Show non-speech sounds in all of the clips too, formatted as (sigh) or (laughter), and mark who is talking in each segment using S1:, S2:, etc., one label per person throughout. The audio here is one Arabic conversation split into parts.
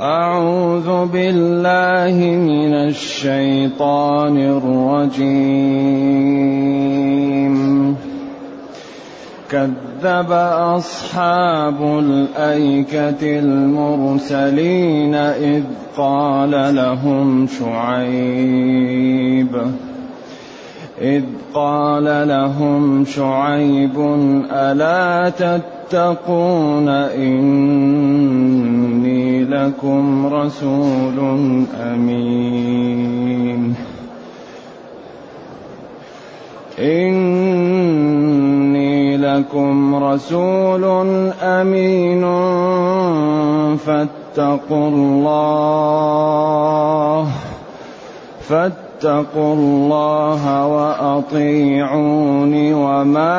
S1: أعوذ بالله من الشيطان الرجيم. كذب أصحاب الأيكة المرسلين إذ قال لهم شعيب. إذ قال لهم شعيب ألا تتقون إني لكم رسول أمين. إني لكم رسول أمين. فاتقوا الله فاتقوا فاتقوا الله وأطيعون وما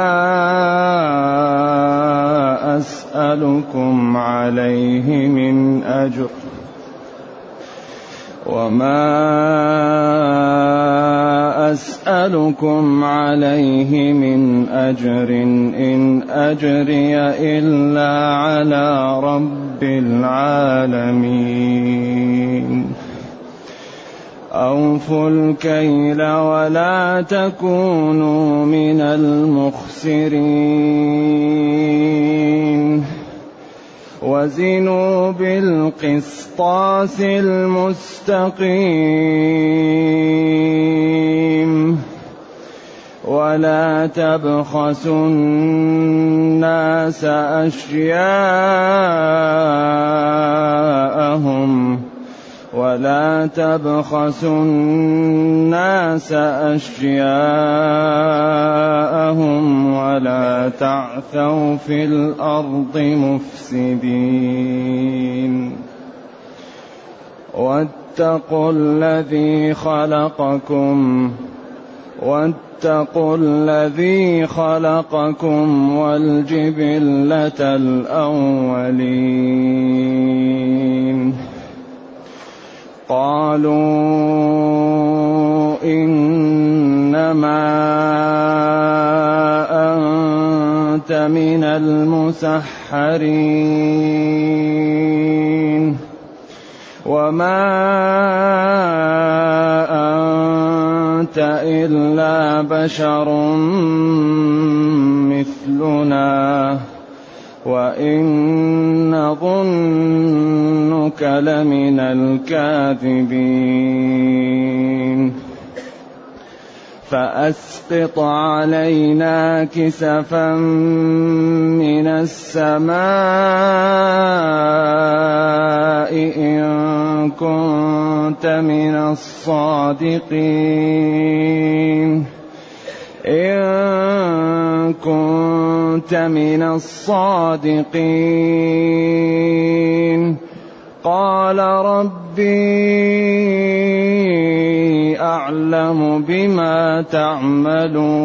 S1: أسألكم عليه من أجر وما أسألكم عليه من أجر إن أجري إلا على رب العالمين أوفوا الكيل ولا تكونوا من المخسرين. وزنوا بالقسطاس المستقيم. ولا تبخسوا الناس أشياءهم. ولا تبخسوا الناس أشياءهم ولا تعثوا في الأرض مفسدين. واتقوا الذي خلقكم واتقوا الذي خلقكم والجبلة الأولين. قالوا إنما أنت من المسحرين وما أنت إلا بشر مثلنا وان نظنك لمن الكاذبين فاسقط علينا كسفا من السماء ان كنت من الصادقين إن كنت من الصادقين. قال ربي أعلم بما تعملون.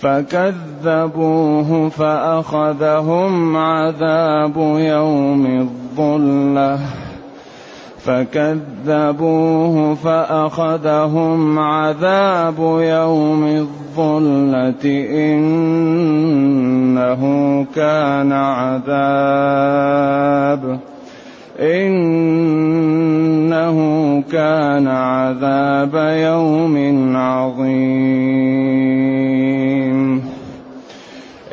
S1: فكذبوه فأخذهم عذاب يوم الظلة. فكذبوه فأخذهم عذاب يوم الظلة إنه كان عذاب إنه كان عذاب يوم عظيم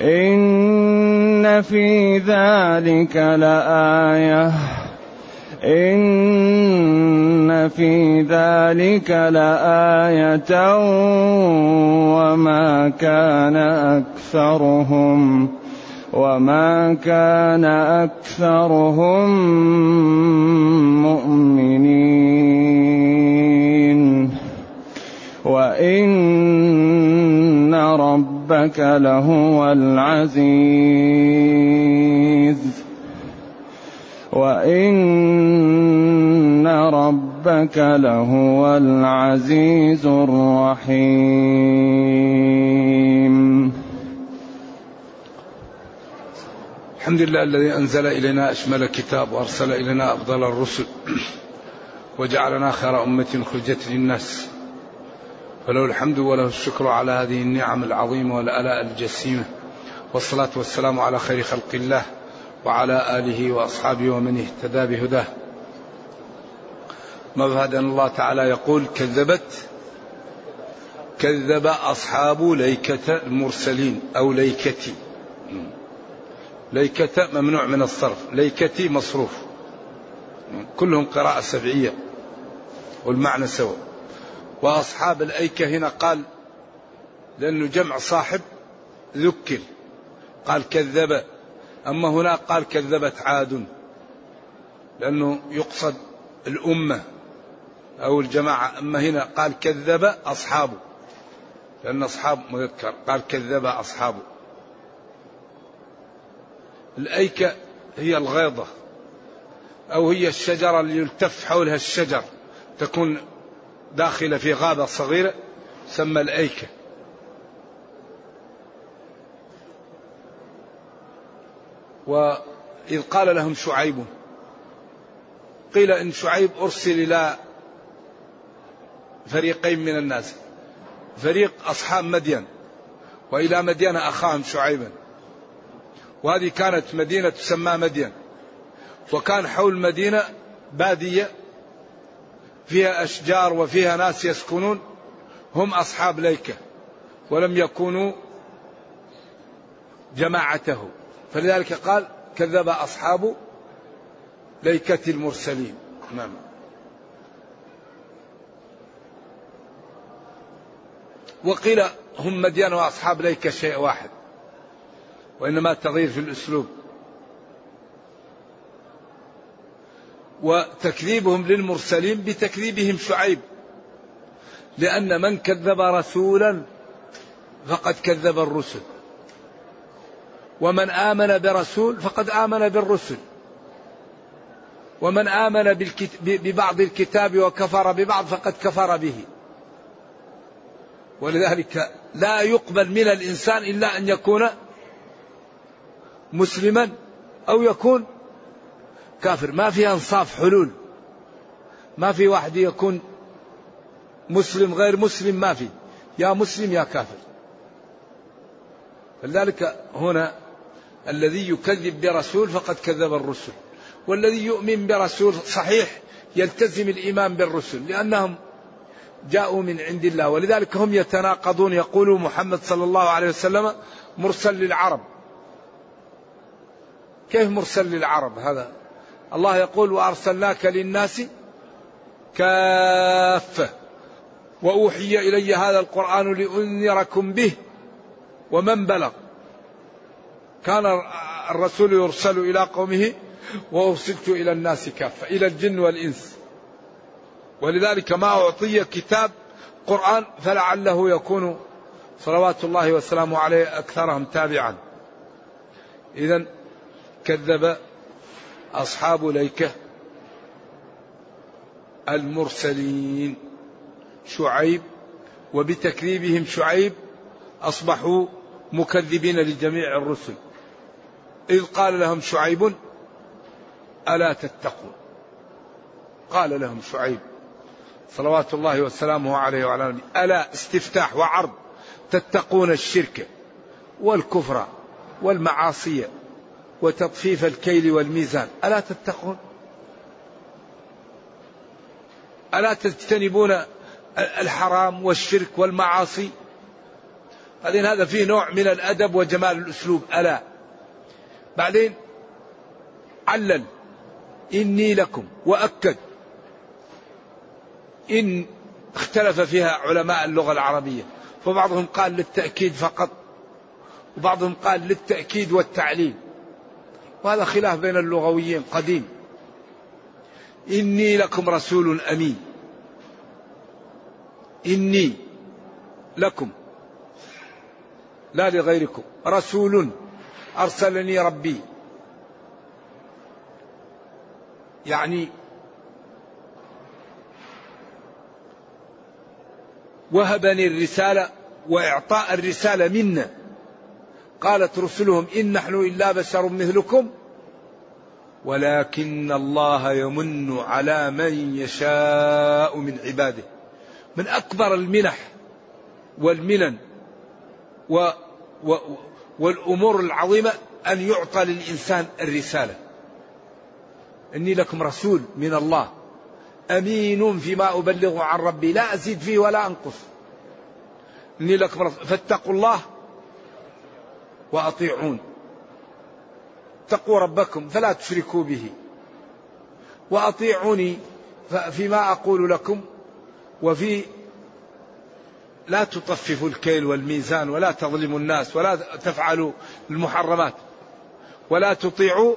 S1: إن في ذلك لآية إن في ذلك لآية وما كان أكثرهم وما كان أكثرهم مؤمنين وإن ربك لهو العزيز وإن ربك لهو العزيز الرحيم.
S2: الحمد لله الذي أنزل إلينا أشمل الكتاب وأرسل إلينا أفضل الرسل (clears throat) وجعلنا خير أمة خرجت للناس. فله الحمد وله الشكر على هذه النعم العظيمة والآلاء الجسيمة. والصلاة والسلام على خير خلق الله.
S3: وعلى آله وأصحابه ومن اهتدى بهداه. مبهد الله تعالى يقول كذبت كذب أصحاب ليكة المرسلين أو ليكتي. ليكة ممنوع من الصرف ليكتي مصروف. كلهم قراءة سبعية والمعنى سواء. وأصحاب الأيكة هنا قال لأنه جمع صاحب ذكر. قال كذب أما هنا قال كذبت عاد لأنه يقصد الأمة أو الجماعة. أما هنا قال كذب أصحابه لأن أصحاب مذكر قال كذب أصحابه. الأيكة هي الغيضة أو هي الشجرة اللي يلتف حولها الشجر تكون داخلة في غابة صغيرة تسمى الأيكة. وإذ قال لهم شعيب قيل إن شعيب أرسل إلى فريقين من الناس فريق أصحاب مدين وإلى مدين أخاهم شعيبا وهذه كانت مدينة تسمى مدين وكان حول مدينة بادية فيها أشجار وفيها ناس يسكنون هم أصحاب ليكة ولم يكونوا جماعته. فلذلك قال كذب أصحاب ليكة المرسلين. نعم. وقيل هم مدين وأصحاب ليكة شيء واحد وإنما تغيير في الأسلوب. وتكذيبهم للمرسلين بتكذيبهم شعيب لأن من كذب رسولا فقد كذب الرسل. ومن آمن برسول فقد آمن بالرسل. ومن آمن ببعض الكتاب وكفر ببعض فقد كفر به. ولذلك لا يقبل من الإنسان إلا أن يكون مسلما أو يكون كافر. ما في أنصاف حلول. ما في واحد يكون مسلم غير مسلم ما في. يا مسلم يا كافر. فلذلك هنا الذي يكذب برسول فقد كذب الرسل والذي يؤمن برسول صحيح يلتزم الإيمان بالرسل لأنهم جاءوا من عند الله ولذلك هم يتناقضون يقول محمد صلى الله عليه وسلم مرسل للعرب. كيف مرسل للعرب هذا؟ الله يقول وأرسلناك للناس كافة وأوحي إلي هذا القرآن لأنذركم به ومن بلغ كان الرسول يرسل إلى قومه وأرسلت إلى الناس كافة إلى الجن والإنس. ولذلك ما أعطي كتاب قرآن فلعله يكون صلوات الله وسلامه عليه أكثرهم تابعا. إذا كذب أصحاب ليكة المرسلين شعيب وبتكذيبهم شعيب أصبحوا مكذبين لجميع الرسل. إذ قال لهم شعيب ألا تتقون؟ قال لهم شعيب صلوات الله وسلامه عليه وعلى نبيه ألا استفتاح وعرض تتقون الشرك والكفر والمعاصي وتطفيف الكيل والميزان ألا تتقون؟ ألا تجتنبون الحرام والشرك والمعاصي؟ بعدين هذا فيه نوع من الأدب وجمال الأسلوب ألا. بعدين علل. إني لكم وأكد إن اختلف فيها علماء اللغة العربية. فبعضهم قال للتأكيد فقط وبعضهم قال للتأكيد والتعليل. وهذا خلاف بين اللغويين قديم. إني لكم رسول أمين. إني لكم لا لغيركم رسول أرسلني ربي. يعني وهبني الرسالة وإعطاء الرسالة منا. قالت رسلهم إن نحن إلا بشر مثلكم ولكن الله يمن على من يشاء من عباده. من أكبر المنح والمنن و و والأمور العظيمة أن يعطى للإنسان الرسالة. إني لكم رسول من الله أمين فيما أبلغ عن ربي لا أزيد فيه ولا أنقص. إني لكم رسول فاتقوا الله وأطيعون. اتقوا ربكم فلا تشركوا به. وأطيعوني فيما أقول لكم وفي لا تطففوا الكيل والميزان ولا تظلموا الناس ولا تفعلوا المحرمات ولا تطيعوا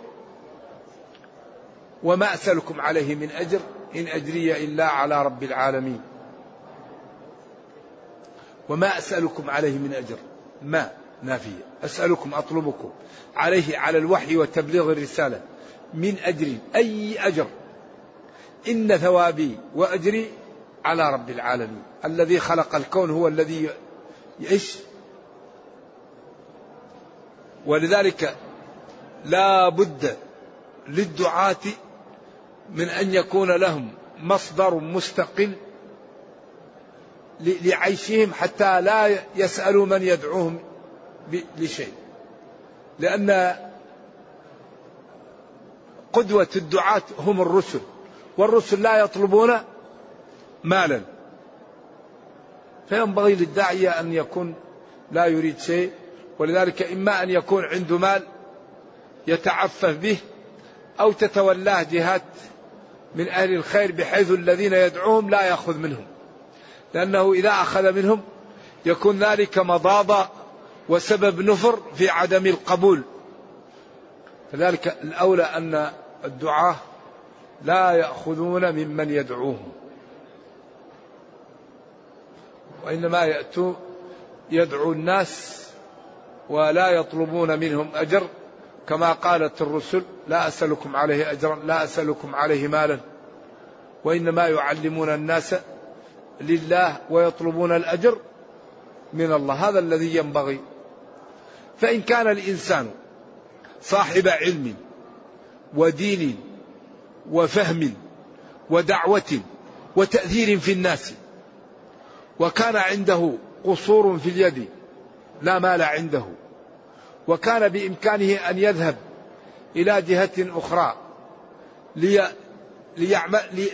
S3: وما أسألكم عليه من أجر إن أجري إلا على رب العالمين. وما أسألكم عليه من أجر. ما؟ نافية. أسألكم أطلبكم عليه على الوحي وتبليغ الرسالة. من أجر أي أجر. إن ثوابي وأجري على رب العالمين. الذي خلق الكون هو الذي يعيش. ولذلك لا بد للدعاة من أن يكون لهم مصدر مستقل لعيشهم حتى لا يسألوا من يدعوهم لشيء. لأن قدوة الدعاة هم الرسل والرسل لا يطلبون مالا. فينبغي للداعية أن يكون لا يريد شيء ولذلك إما أن يكون عنده مال يتعفف به أو تتولاه جهات من أهل الخير بحيث الذين يدعوهم لا يأخذ منهم. لأنه إذا أخذ منهم يكون ذلك مضاضة وسبب نفر في عدم القبول. فذلك الأولى أن الدعاة لا يأخذون ممن يدعوهم. وإنما يأتوا يدعو الناس ولا يطلبون منهم أجر كما قالت الرسل لا أسألكم عليه أجرا لا أسألكم عليه مالا. وإنما يعلمون الناس لله ويطلبون الأجر من الله. هذا الذي ينبغي. فإن كان الإنسان صاحب علم ودين وفهم ودعوة وتأثير في الناس وكان عنده قصور في اليد لا مال عنده. وكان بإمكانه أن يذهب إلى جهة أخرى لي ليعمل لي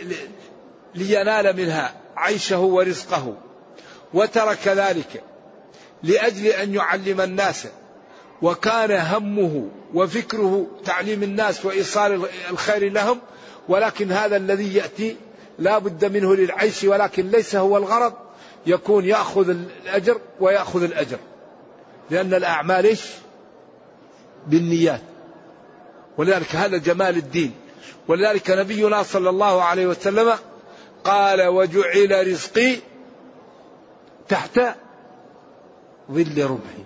S3: لينال منها عيشه ورزقه. وترك ذلك لأجل أن يعلم الناس. وكان همه وفكره تعليم الناس وإيصال الخير لهم ولكن هذا الذي يأتي لا بد منه للعيش ولكن ليس هو الغرض. يكون يأخذ الأجر ويأخذ الأجر. لأن الأعمال إيش؟ بالنيات. ولذلك هذا جمال الدين. ولذلك نبينا صلى الله عليه وسلم قال وجعل رزقي تحت ظل رمحي.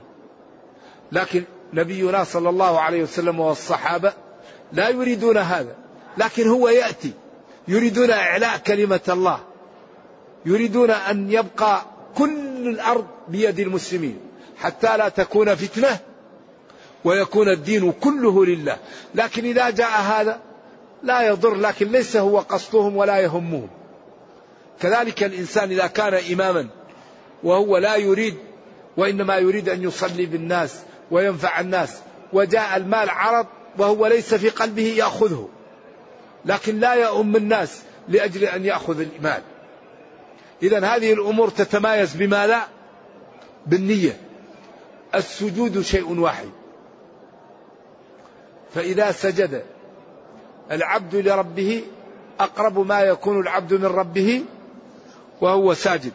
S3: لكن نبينا صلى الله عليه وسلم والصحابة لا يريدون هذا. لكن هو يأتي يريدون إعلاء كلمة الله. يريدون أن يبقى كل الأرض بيد المسلمين حتى لا تكون فتنة ويكون الدين كله لله. لكن إذا جاء هذا لا يضر لكن ليس هو قصدهم ولا يهمهم. كذلك الإنسان إذا كان إماما وهو لا يريد وإنما يريد أن يصلي بالناس وينفع الناس وجاء المال عرض وهو ليس في قلبه يأخذه. لكن لا يؤم الناس لأجل أن يأخذ المال. إذا هذه الأمور تتمايز بما لا؟ بالنية. السجود شيء واحد. فإذا سجد العبد لربه أقرب ما يكون العبد من ربه وهو ساجد.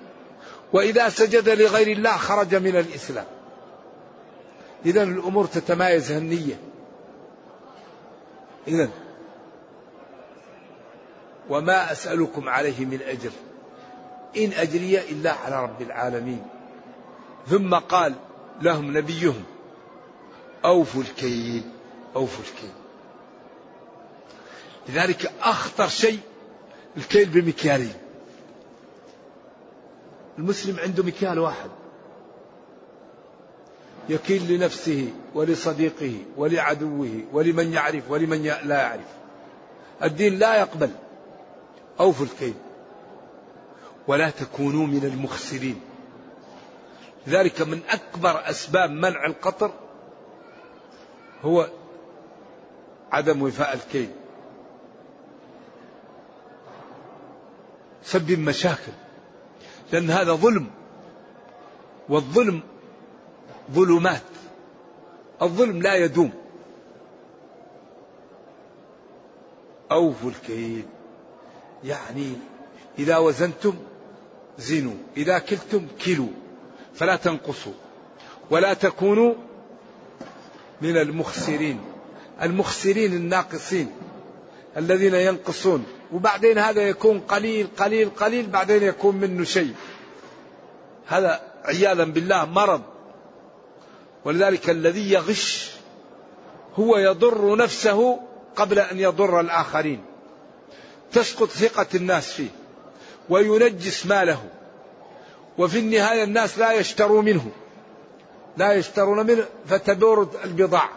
S3: وإذا سجد لغير الله خرج من الإسلام. إذا الأمور تتمايز النية. إذا وما أسألكم عليه من أجر. إن أجري إلا على رب العالمين. ثم قال لهم نبيهم أوفوا الكيل أوفوا الكيل. لذلك أخطر شيء الكيل بمكيالين. المسلم عنده مكيال واحد. يكيل لنفسه ولصديقه ولعدوه ولمن يعرف ولمن لا يعرف. الدين لا يقبل. أوفوا الكيل. ولا تكونوا من المخسرين. لذلك من أكبر أسباب منع القطر هو عدم وفاء الكيل. سبب مشاكل. لأن هذا ظلم. والظلم ظلمات. الظلم لا يدوم. أوفوا الكيل. يعني إذا وزنتم زنوا إذا كلتم كلوا فلا تنقصوا ولا تكونوا من المخسرين. المخسرين الناقصين الذين ينقصون. وبعدين هذا يكون قليل قليل قليل بعدين يكون منه شيء. هذا عياذا بالله مرض. ولذلك الذي يغش هو يضر نفسه قبل أن يضر الآخرين. تسقط ثقة الناس فيه. وينجس ماله. وفي النهاية الناس لا يشتروا منه. لا يشترون منه فتدور البضاعة.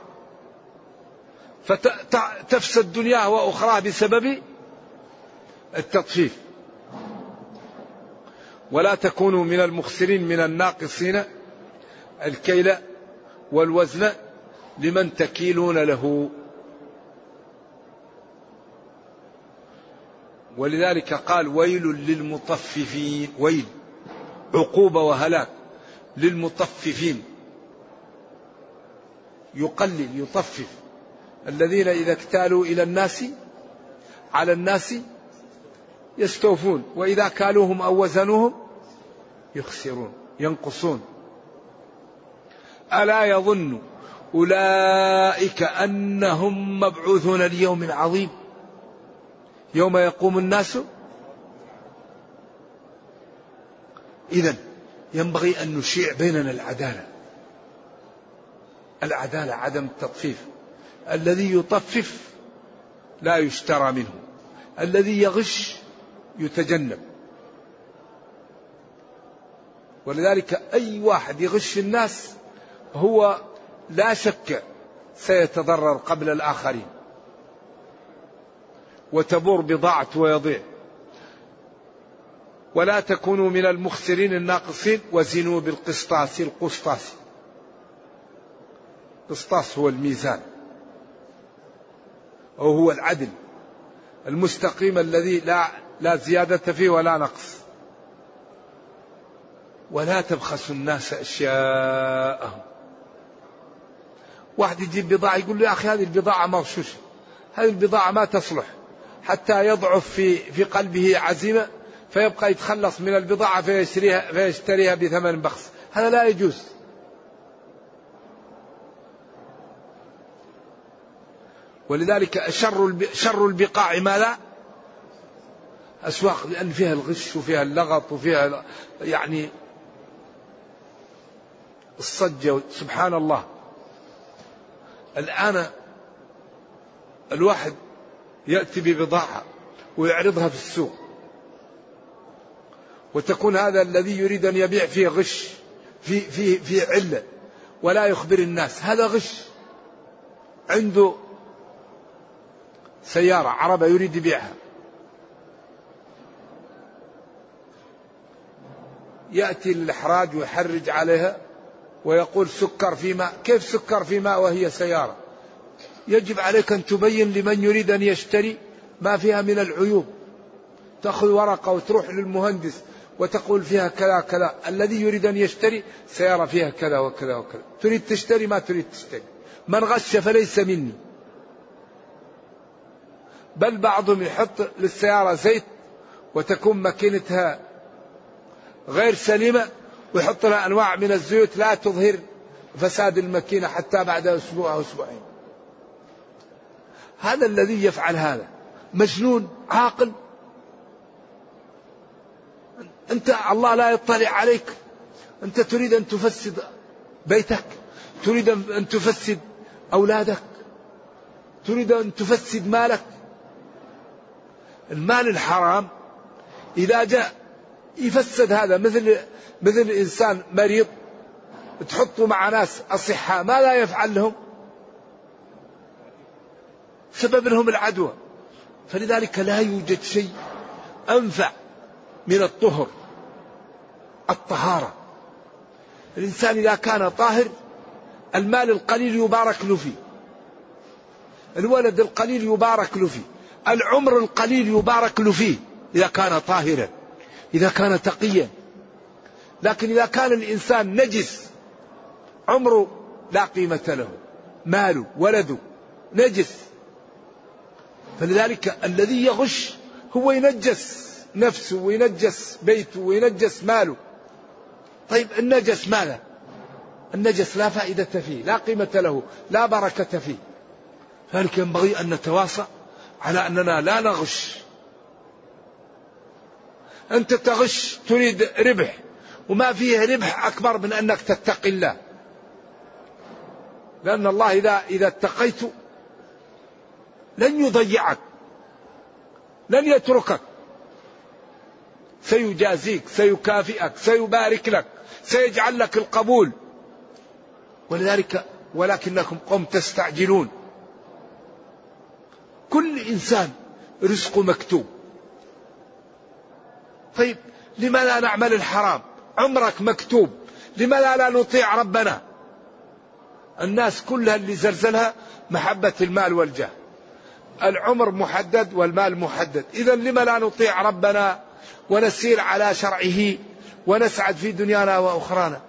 S3: فتفسد دنياه وأخراه بسبب التطفيف. ولا تكونوا من المخسرين من الناقصين الكيل والوزن لمن تكيلون له. ولذلك قال ويل للمطففين ويل عقوبة وهلاك للمطففين. يقلل يطفف. الذين إذا اكتالوا إلى الناس على الناس يستوفون. وإذا كالوهم أو وزنوهم يخسرون ينقصون. ألا يظن أولئك أنهم مبعوثون ليوم عظيم؟ يوم يقوم الناس؟ إذا ينبغي أن نشيع بيننا العدالة. العدالة عدم التطفيف. الذي يطفف لا يشترى منه. الذي يغش يتجنب. ولذلك أي واحد يغش الناس هو لا شك سيتضرر قبل الآخرين. وتبور بضاعته ويضيع. ولا تكونوا من المخسرين الناقصين وزنوا بالقسطاس القسطاس. القسطاس هو الميزان. أو هو العدل. المستقيم الذي لا لا زيادة فيه ولا نقص. ولا تبخسوا الناس أشياءهم. واحد يجيب بضاعة يقول له يا أخي هذه البضاعة مغشوشة هذه البضاعة ما تصلح. حتى يضعف في في قلبه عزيمة فيبقى يتخلص من البضاعة فيشتريها فيشتريها بثمن بخس. هذا لا يجوز. ولذلك شر شر البقاع ماذا؟ أسواق لأن فيها الغش وفيها اللغط وفيها يعني الصجة سبحان الله. الآن الواحد يأتي ببضاعة ويعرضها في السوق. وتكون هذا الذي يريد أن يبيع فيه غش في في في علة. ولا يخبر الناس. هذا غش. عنده سيارة عربة يريد يبيعها. يأتي للإحراج ويحرج عليها ويقول سكر في ماء. كيف سكر في ماء وهي سيارة؟ يجب عليك أن تبين لمن يريد أن يشتري ما فيها من العيوب. تأخذ ورقة وتروح للمهندس وتقول فيها كذا كذا. الذي يريد أن يشتري سيارة فيها كذا وكذا وكذا. تريد تشتري ما تريد تشتري. من غش فليس مني. بل بعضهم يحط للسيارة زيت وتكون ماكينتها غير سليمة ويحط لها أنواع من الزيوت لا تظهر فساد الماكينة حتى بعد أسبوع أو أسبوعين. هذا الذي يفعل هذا. مجنون عاقل. أنت الله لا يطلع عليك. أنت تريد أن تفسد بيتك تريد أن تفسد أولادك تريد أن تفسد مالك. المال الحرام إذا جاء يفسد هذا مثل مثل إنسان مريض تحطه مع ناس أصحاء ما لا يفعل لهم. سبب لهم العدوى. فلذلك لا يوجد شيء أنفع من الطهر الطهارة. الإنسان إذا كان طاهر المال القليل يبارك له فيه. الولد القليل يبارك له فيه. العمر القليل يبارك له فيه إذا كان طاهرا إذا كان تقيا. لكن إذا كان الإنسان نجس عمره لا قيمة له. ماله ولده نجس. فلذلك الذي يغش هو ينجس نفسه وينجس بيته وينجس ماله. طيب النجس ماذا؟ النجس لا فائدة فيه لا قيمة له لا بركة فيه. فلذلك ينبغي أن نتواصى على أننا لا نغش. أنت تغش تريد ربح وما فيه ربح أكبر من أنك تتقي الله. لأن الله إذا إذا اتقيت لن يضيعك لن يتركك. سيجازيك سيكافئك سيبارك لك سيجعل لك القبول. ولذلك ولكنكم قوم تستعجلون. كل إنسان رزقه مكتوب. طيب لما لا نعمل الحرام؟ عمرك مكتوب. لما لا نطيع ربنا؟ الناس كلها اللي زلزلها محبة المال والجاه. العمر محدد والمال محدد. إذا لما لا نطيع ربنا ونسير على شرعه ونسعد في دنيانا وأخرانا؟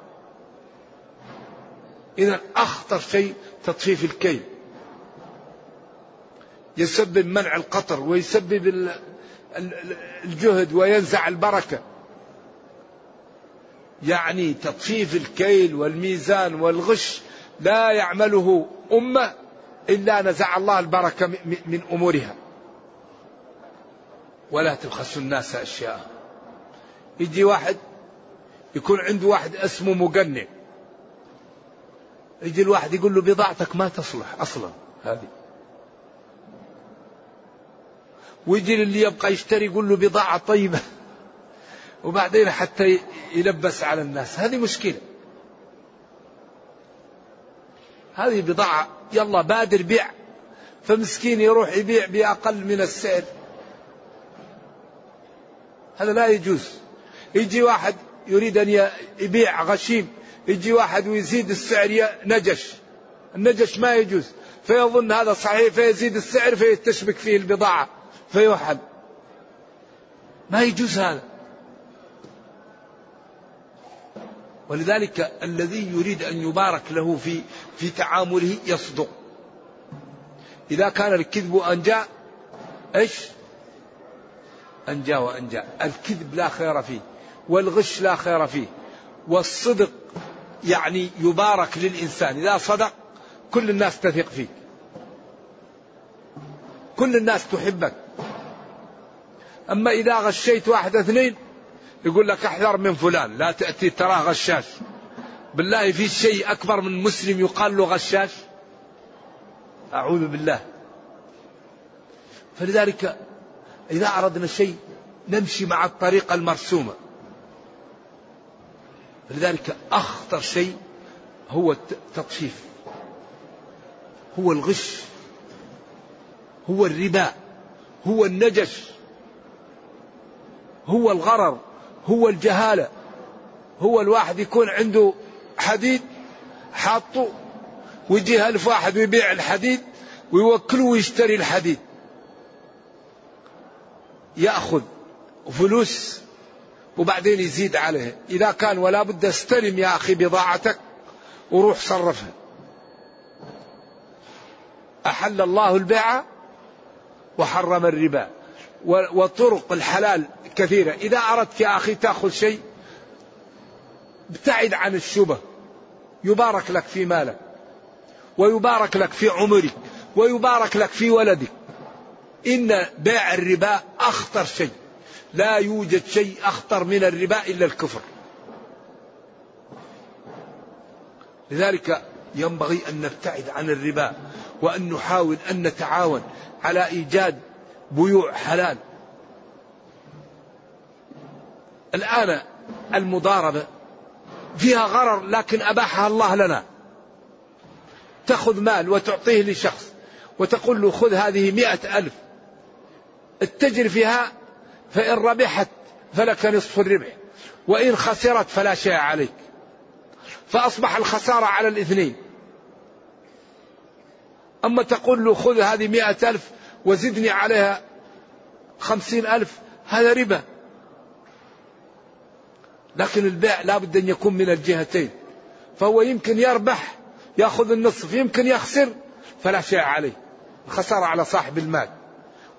S3: إذا أخطر شيء تطفيف الكيل. يسبب منع القطر ويسبب الجهد وينزع البركة. يعني تطفيف الكيل والميزان والغش لا يعمله أمة إلا نزع الله البركة من أمورها. ولا تبخسوا الناس أشياء. يجي واحد يكون عنده واحد اسمه مقنع. يجي الواحد يقول له بضاعتك ما تصلح أصلا هذه. ويجي اللي يبقى يشتري يقول له بضاعة طيبة. وبعدين حتى يلبس على الناس هذه مشكلة. هذه بضاعة. يلا بادر بيع. فمسكين يروح يبيع بأقل من السعر. هذا لا يجوز. يجي واحد يريد أن يبيع غشيم يجي واحد ويزيد السعر نجش. النجش ما يجوز. فيظن هذا صحيح فيزيد السعر فيتشبك فيه البضاعة. فيوحد ما يجوز هذا. ولذلك الذي يريد أن يبارك له في في تعامله يصدق. إذا كان الكذب أنجى إيش؟ أنجى وأنجى الكذب لا خير فيه والغش لا خير فيه والصدق يعني يبارك للإنسان. إذا صدق كل الناس تثق فيك. كل الناس تحبك. أما إذا غشيت واحد اثنين يقول لك احذر من فلان لا تأتي تراه غشاش. بالله في شيء أكبر من مسلم يقال له غشاش؟ أعوذ بالله. فلذلك إذا أردنا شيء نمشي مع الطريقة المرسومة. لذلك أخطر شيء هو التطفيف. هو الغش. هو الربا. هو النجش. هو الغرر. هو الجهالة. هو الواحد يكون عنده حديد حاطه ويجي ألف واحد ويبيع الحديد ويوكله ويشتري الحديد. يأخذ فلوس وبعدين يزيد عليه. إذا كان ولا بد استلم يا أخي بضاعتك وروح صرفها. أحل الله البيع وحرم الربا. وطرق الحلال كثيرة. إذا أردت يا أخي تأخذ شيء ابتعد عن الشبه. يبارك لك في مالك ويبارك لك في عمرك ويبارك لك في ولدك. إن بيع الربا أخطر شيء. لا يوجد شيء أخطر من الربا إلا الكفر. لذلك ينبغي أن نبتعد عن الربا وأن نحاول أن نتعاون على إيجاد بيوع حلال. الآن المضاربة فيها غرر لكن أباحها الله لنا. تأخذ مال وتعطيه لشخص وتقول له خذ هذه مئة ألف. اتجر فيها فإن ربحت فلك نصف الربح. وإن خسرت فلا شيء عليك. فأصبح الخسارة على الاثنين. أما تقول له خذ هذه مئة ألف وزدني عليها خمسين ألف هذا ربا. لكن البيع لا بد أن يكون من الجهتين. فهو يمكن يربح يأخذ النصف يمكن يخسر فلا شيء عليه. الخسارة على صاحب المال.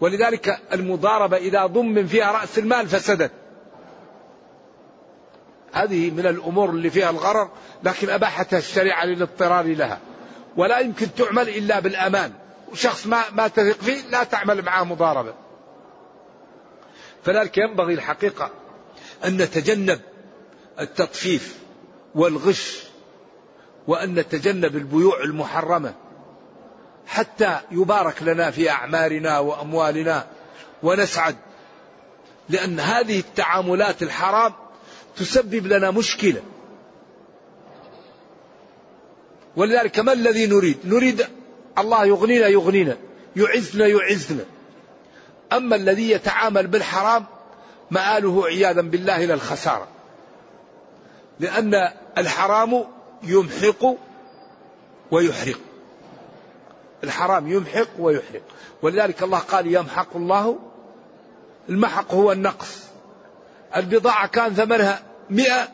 S3: ولذلك المضاربة إذا ضمن فيها رأس المال فسدت. هذه من الأمور اللي فيها الغرر لكن أباحتها الشريعة للاضطرار لها. ولا يمكن تعمل إلا بالأمان. وشخص ما, ما تثق فيه لا تعمل معه مضاربة. فذلك ينبغي الحقيقة أن نتجنب التطفيف والغش وأن نتجنب البيوع المحرمة حتى يبارك لنا في أعمارنا وأموالنا ونسعد لأن هذه التعاملات الحرام تسبب لنا مشكلة. ولذلك ما الذي نريد؟ نريد الله يغنينا يغنينا يعزنا يعزنا. أما الذي يتعامل بالحرام مآله عياذا بالله إلى الخسارة. لأن الحرام يمحق ويحرق. الحرام يمحق ويحرق. ولذلك الله قال يمحق الله. المحق هو النقص. البضاعة كان ثمنها مئة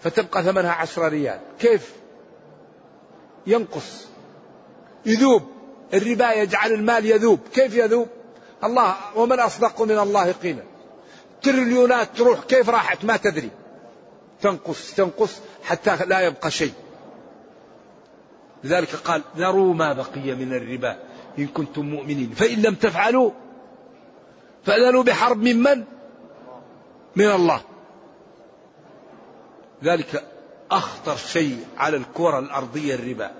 S3: فتبقى ثمنها عشرة ريال. كيف؟ ينقص. يذوب. الربا يجعل المال يذوب. كيف يذوب؟ الله ومن أصدق من الله قيلا. تريليونات تروح كيف راحت؟ ما تدري. تنقص تنقص حتى لا يبقى شيء. لذلك قال ذروا ما بقي من الربا إن كنتم مؤمنين. فإن لم تفعلوا فأذنوا بحرب من من؟ من الله. ذلك أخطر شيء على الكرة الأرضية الربا.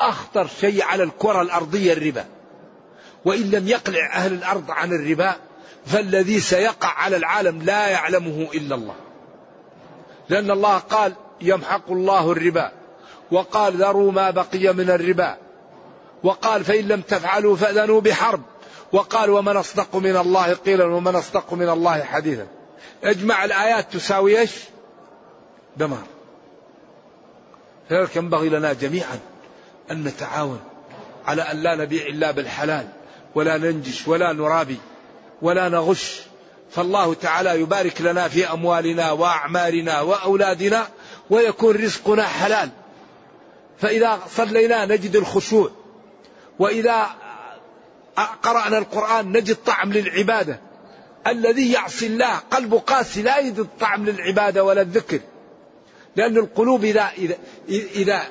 S3: أخطر شيء على الكرة الأرضية الربا. وإن لم يقلع أهل الأرض عن الربا فالذي سيقع على العالم لا يعلمه إلا الله. لأن الله قال يمحق الله الربا وقال ذروا ما بقي من الربا وقال فإن لم تفعلوا فأذنوا بحرب وقال ومن أصدق من الله قيلا ومن أصدق من الله حديثا. أجمع الآيات تساوي إيش؟ دمار. لذلك ينبغي لنا جميعا أن نتعاون على أن لا نبيع إلا بالحلال ولا ننجش ولا نرابي ولا نغش فالله تعالى يبارك لنا في أموالنا وأعمارنا وأولادنا ويكون رزقنا حلال. فإذا صلينا نجد الخشوع وإذا قرأنا القرآن نجد طعم للعبادة. الذي يعصي الله قلبه قاسي لا يجد طعم للعبادة ولا الذكر. لأن القلوب إذا, إذا, إذا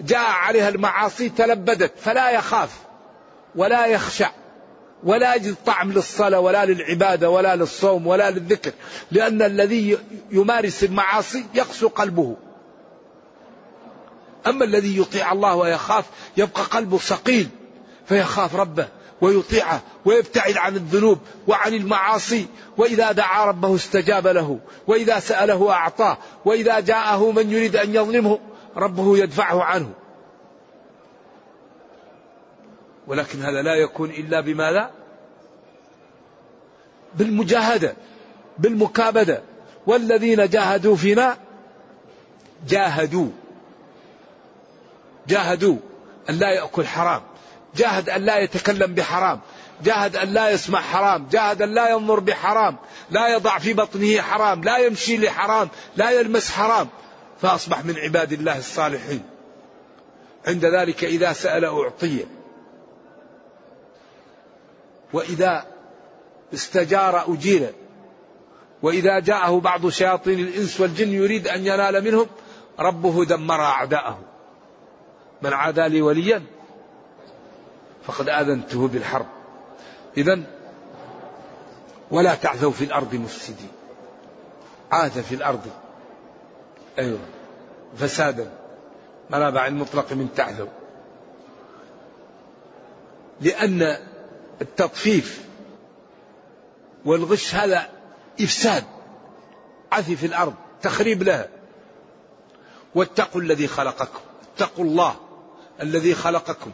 S3: جاء عليها المعاصي تلبدت فلا يخاف ولا يخشع ولا يجد طعم للصلاة ولا للعبادة ولا للصوم ولا للذكر. لأن الذي يمارس المعاصي يقسو قلبه. أما الذي يطيع الله ويخاف يبقى قلبه ثقيل فيخاف ربه ويطيعه ويبتعد عن الذنوب وعن المعاصي. وإذا دعا ربه استجاب له وإذا سأله أعطاه وإذا جاءه من يريد أن يظلمه ربه يدفعه عنه. ولكن هذا لا يكون إلا بماذا؟ بالمجاهدة بالمكابدة. والذين جاهدوا فينا جاهدوا. جاهدوا أن لا يأكل حرام. جاهد أن لا يتكلم بحرام. جاهد أن لا يسمع حرام. جاهد أن لا ينظر بحرام. لا يضع في بطنه حرام. لا يمشي لحرام. لا يلمس حرام. فأصبح من عباد الله الصالحين. عند ذلك إذا سأل أعطي. وإذا استجار أجير وإذا جاءه بعض شياطين الإنس والجن يريد أن ينال منهم ربه دمر أعداءه. من عادى لي وليا فقد آذنته بالحرب. إذا ولا تعثوا في الأرض مفسدين. عاث في الأرض أيوة فسادا. منابع المطلق من تعثوا. لأن التطفيف والغش هذا إفساد عثي في الأرض تخريب لها واتقوا الذي خلقكم اتقوا الله الذي خلقكم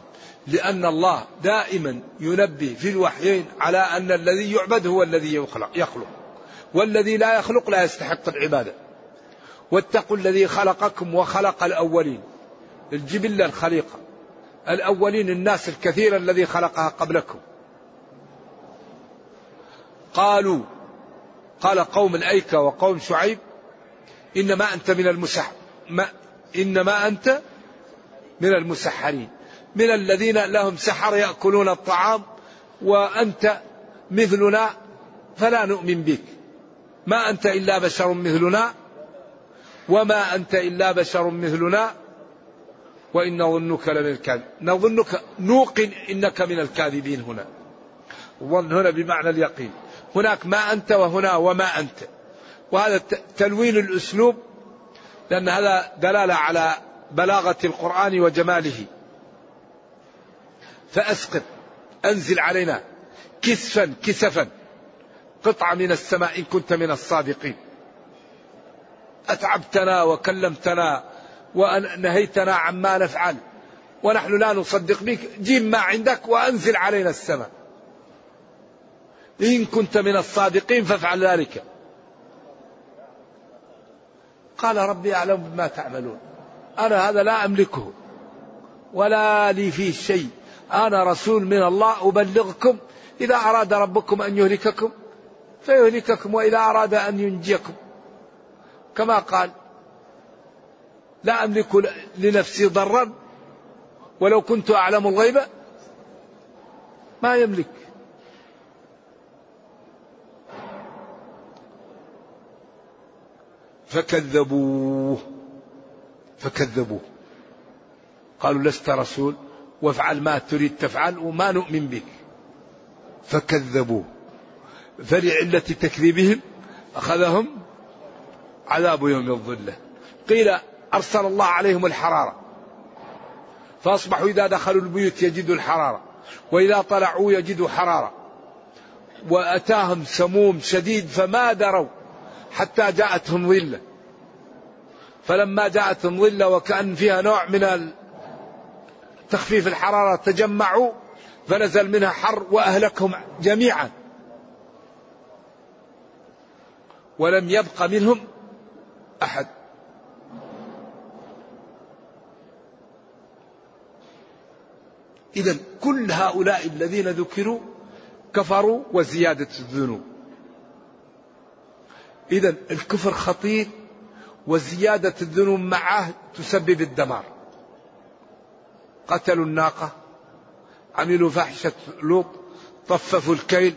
S3: لأن الله دائما ينبه في الوحيين على أن الذي يعبد هو الذي يخلق, يخلق. والذي لا يخلق لا يستحق العبادة. واتقوا الذي خلقكم وخلق الأولين الجبلة الخليقة الأولين الناس الكثير الذي خلقها قبلكم. قالوا قال قوم الأيكة وقوم شعيب إنما أنت من المسح ما إنما أنت من المسحرين. من الذين لهم سحر يأكلون الطعام وأنت مثلنا فلا نؤمن بك. ما أنت إلا بشر مثلنا وما أنت إلا بشر مثلنا وإن نظنك لمن الكاذب نظنك نوقن إنك من الكاذبين هنا. الظن هنا بمعنى اليقين. هناك ما أنت وهنا وما أنت. وهذا تلوين الأسلوب لأن هذا دلالة على بلاغة القرآن وجماله. فأسقط أنزل علينا كسفا كسفا. قطعة من السماء إن كنت من الصادقين. أتعبتنا وكلمتنا ونهيتنا عما نفعل. ونحن لا نصدق بك. جيب ما عندك وأنزل علينا السماء. إن كنت من الصادقين فافعل ذلك. قال ربي أعلم بما تعملون. أنا هذا لا أملكه. ولا لي فيه شيء. أنا رسول من الله أبلغكم. إذا أراد ربكم أن يهلككم فيهلككم. وإذا أراد أن ينجيكم. كما قال لا أملك لنفسي ضرا. ولو كنت أعلم الغيب ما يملك. فكذبوه. فكذبوه. قالوا لست رسول وافعل ما تريد تفعل وما نؤمن بك. فكذبوه. فلعلة تكذيبهم أخذهم عذاب يوم الظلة. قيل أرسل الله عليهم الحرارة. فأصبحوا إذا دخلوا البيوت يجدوا الحرارة وإذا طلعوا يجدوا حرارة. وأتاهم سموم شديد فما دروا. حتى جاءتهم ظلة. فلما جاءتهم ظلة وكأن فيها نوع من تخفيف الحرارة تجمعوا فنزل منها حر وأهلكهم جميعا. ولم يبق منهم أحد. إذا كل هؤلاء الذين ذكروا كفروا وزيادة الذنوب. إذا الكفر خطير وزيادة الذنوب معه تسبب الدمار. قتلوا الناقة عملوا فحشة لوط طففوا الكيل.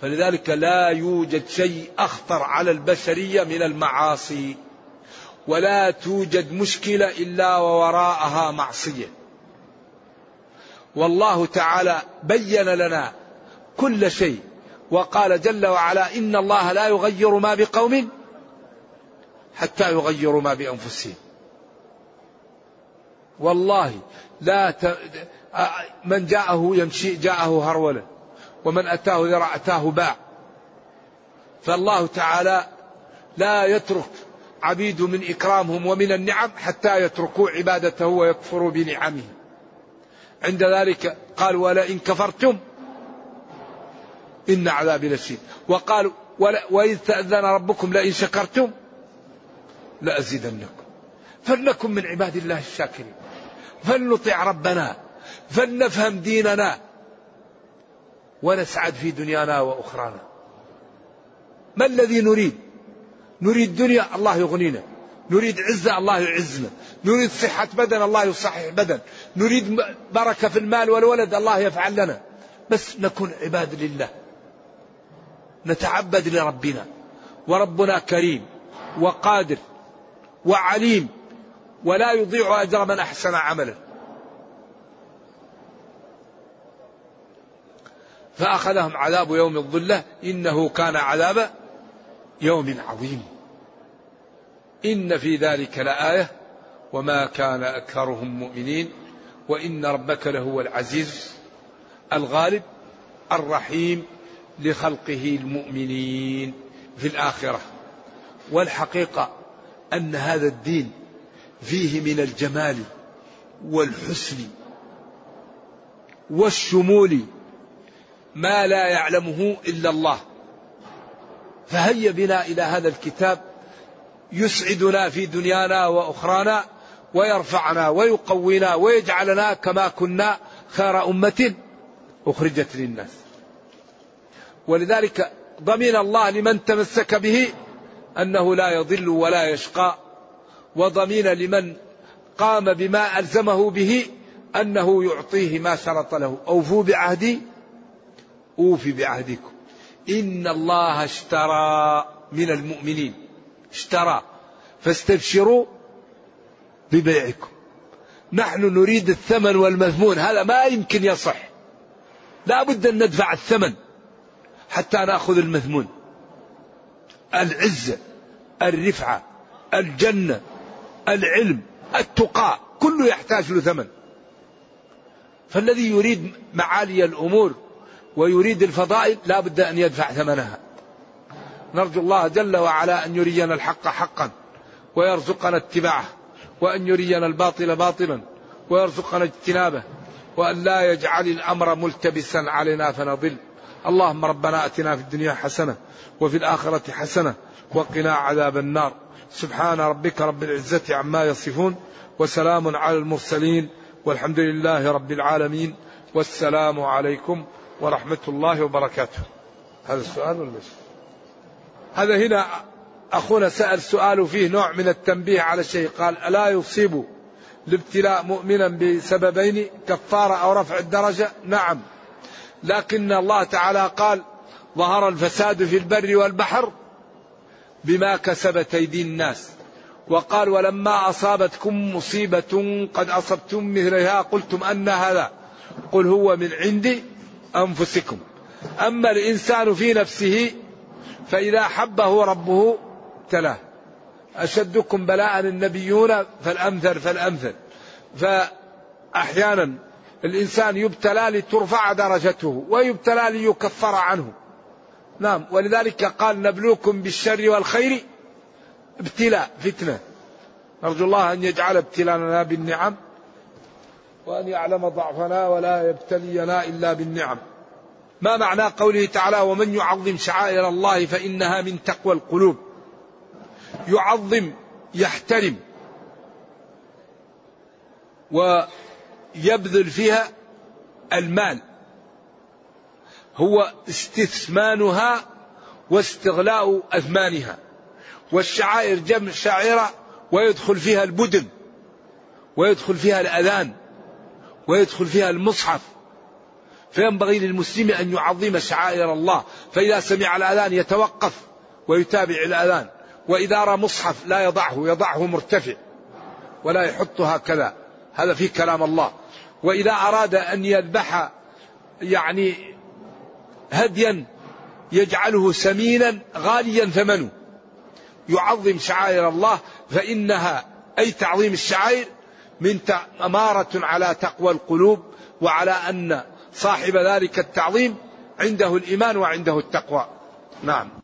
S3: فلذلك لا يوجد شيء أخطر على البشرية من المعاصي ولا توجد مشكلة إلا ووراءها معصية. والله تعالى بين لنا كل شيء. وقال جل وعلا إن الله لا يغير ما بقوم حتى يغيروا ما بأنفسهم. والله لا ت... من جاءه يمشي جاءه هرولا ومن أتاه ذرع أتاه باع. فالله تعالى لا يترك عبيد من إكرامهم ومن النعم حتى يتركوا عبادته ويكفروا بنعمه. عند ذلك قال ولئن كفرتم إن عذابي لشديد. وقال وإذ تأذن ربكم لئن شكرتم لأزيدنكم. فلنكن من عباد الله الشاكرين. فلنطع ربنا فلنفهم ديننا ونسعد في دنيانا وأخرانا. ما الذي نريد؟ نريد دنيا الله يغنينا. نريد عزة الله يعزنا. نريد صحة بدن الله يصحح بدن نريد بركة في المال والولد الله يفعل لنا. بس نكون عباد لله. نتعبد لربنا. وربنا كريم وقادر وعليم ولا يضيع أجر من أحسن عملا فأخذهم عذاب يوم الظلة. إنه كان عذاب يوم عظيم. إن في ذلك لآية. وما كان أكثرهم مؤمنين. وإن ربك لهو العزيز الغالب الرحيم. لخلقه المؤمنين في الآخرة والحقيقة أن هذا الدين فيه من الجمال والحسن والشمول ما لا يعلمه إلا الله فهيا بنا إلى هذا الكتاب يسعدنا في دنيانا وأخرانا ويرفعنا ويقوينا ويجعلنا كما كنا خير أمة أخرجت للناس. ولذلك ضمن الله لمن تمسك به أنه لا يضل ولا يشقى وضمين لمن قام بما ألزمه به أنه يعطيه ما شرط له. أوفوا بعهدي أوفي بعهدكم. إن الله اشترى من المؤمنين اشترى. فاستبشروا ببيعكم. نحن نريد الثمن والمثمون هذا ما يمكن يصح. لا بد أن ندفع الثمن. حتى نأخذ المثمون. العزة الرفعة الجنة العلم التقى كله يحتاج له ثمن. فالذي يريد معالي الأمور ويريد الفضائل لا بد أن يدفع ثمنها. نرجو الله جل وعلا أن يرينا الحق حقا ويرزقنا اتباعه وأن يرينا الباطل باطلا ويرزقنا اجتنابه وأن لا يجعل الأمر ملتبسا علينا فنضل. اللهم ربنا أتنا في الدنيا حسنة وفي الآخرة حسنة وقنا عذاب النار. سبحان ربك رب العزة عما يصفون وسلام على المرسلين والحمد لله رب العالمين. والسلام عليكم ورحمة الله وبركاته. هذا السؤال ولا هذا هنا أخونا سأل سؤال فيه نوع من التنبيه على شيء. قال ألا يصيب الابتلاء مؤمنا بسببين كفارة أو رفع الدرجة؟ نعم. لكن الله تعالى قال ظهر الفساد في البر والبحر بما كسبت أيدي الناس. وقال ولما أصابتكم مصيبة قد أصبتم مثلها قلتم أن هذا قل هو من عند أنفسكم. أما الإنسان في نفسه فإذا حبه ربه ابتلاه أشدكم بلاء النبيون فالأمثل فالأمثل. فأحيانا الإنسان يبتلى لترفع درجته ويبتلى ليكفر عنه. نعم ولذلك قال نبلوكم بالشر والخير ابتلاء فتنة. نرجو الله أن يجعل ابتلاءنا بالنعم وأن يعلم ضعفنا ولا يبتلينا إلا بالنعم. ما معنى قوله تعالى ومن يعظم شعائر الله فإنها من تقوى القلوب. يعظم يحترم. ويبذل فيها المال. هو استثمانها واستغلاء أثمانها. والشعائر جمع شعيرة ويدخل فيها البدن ويدخل فيها الأذان ويدخل فيها المصحف. فينبغي للمسلم أن يعظم شعائر الله. فإذا سمع الأذان يتوقف ويتابع الأذان. وإذا رأى مصحف لا يضعه يضعه مرتفع ولا يحط هكذا هذا في كلام الله. وإذا أراد أن يذبح يعني هديا يجعله سمينا غاليا ثمنه. يعظم شعائر الله فإنها أي تعظيم الشعائر من أمارة على تقوى القلوب وعلى أن صاحب ذلك التعظيم عنده الإيمان وعنده التقوى. نعم.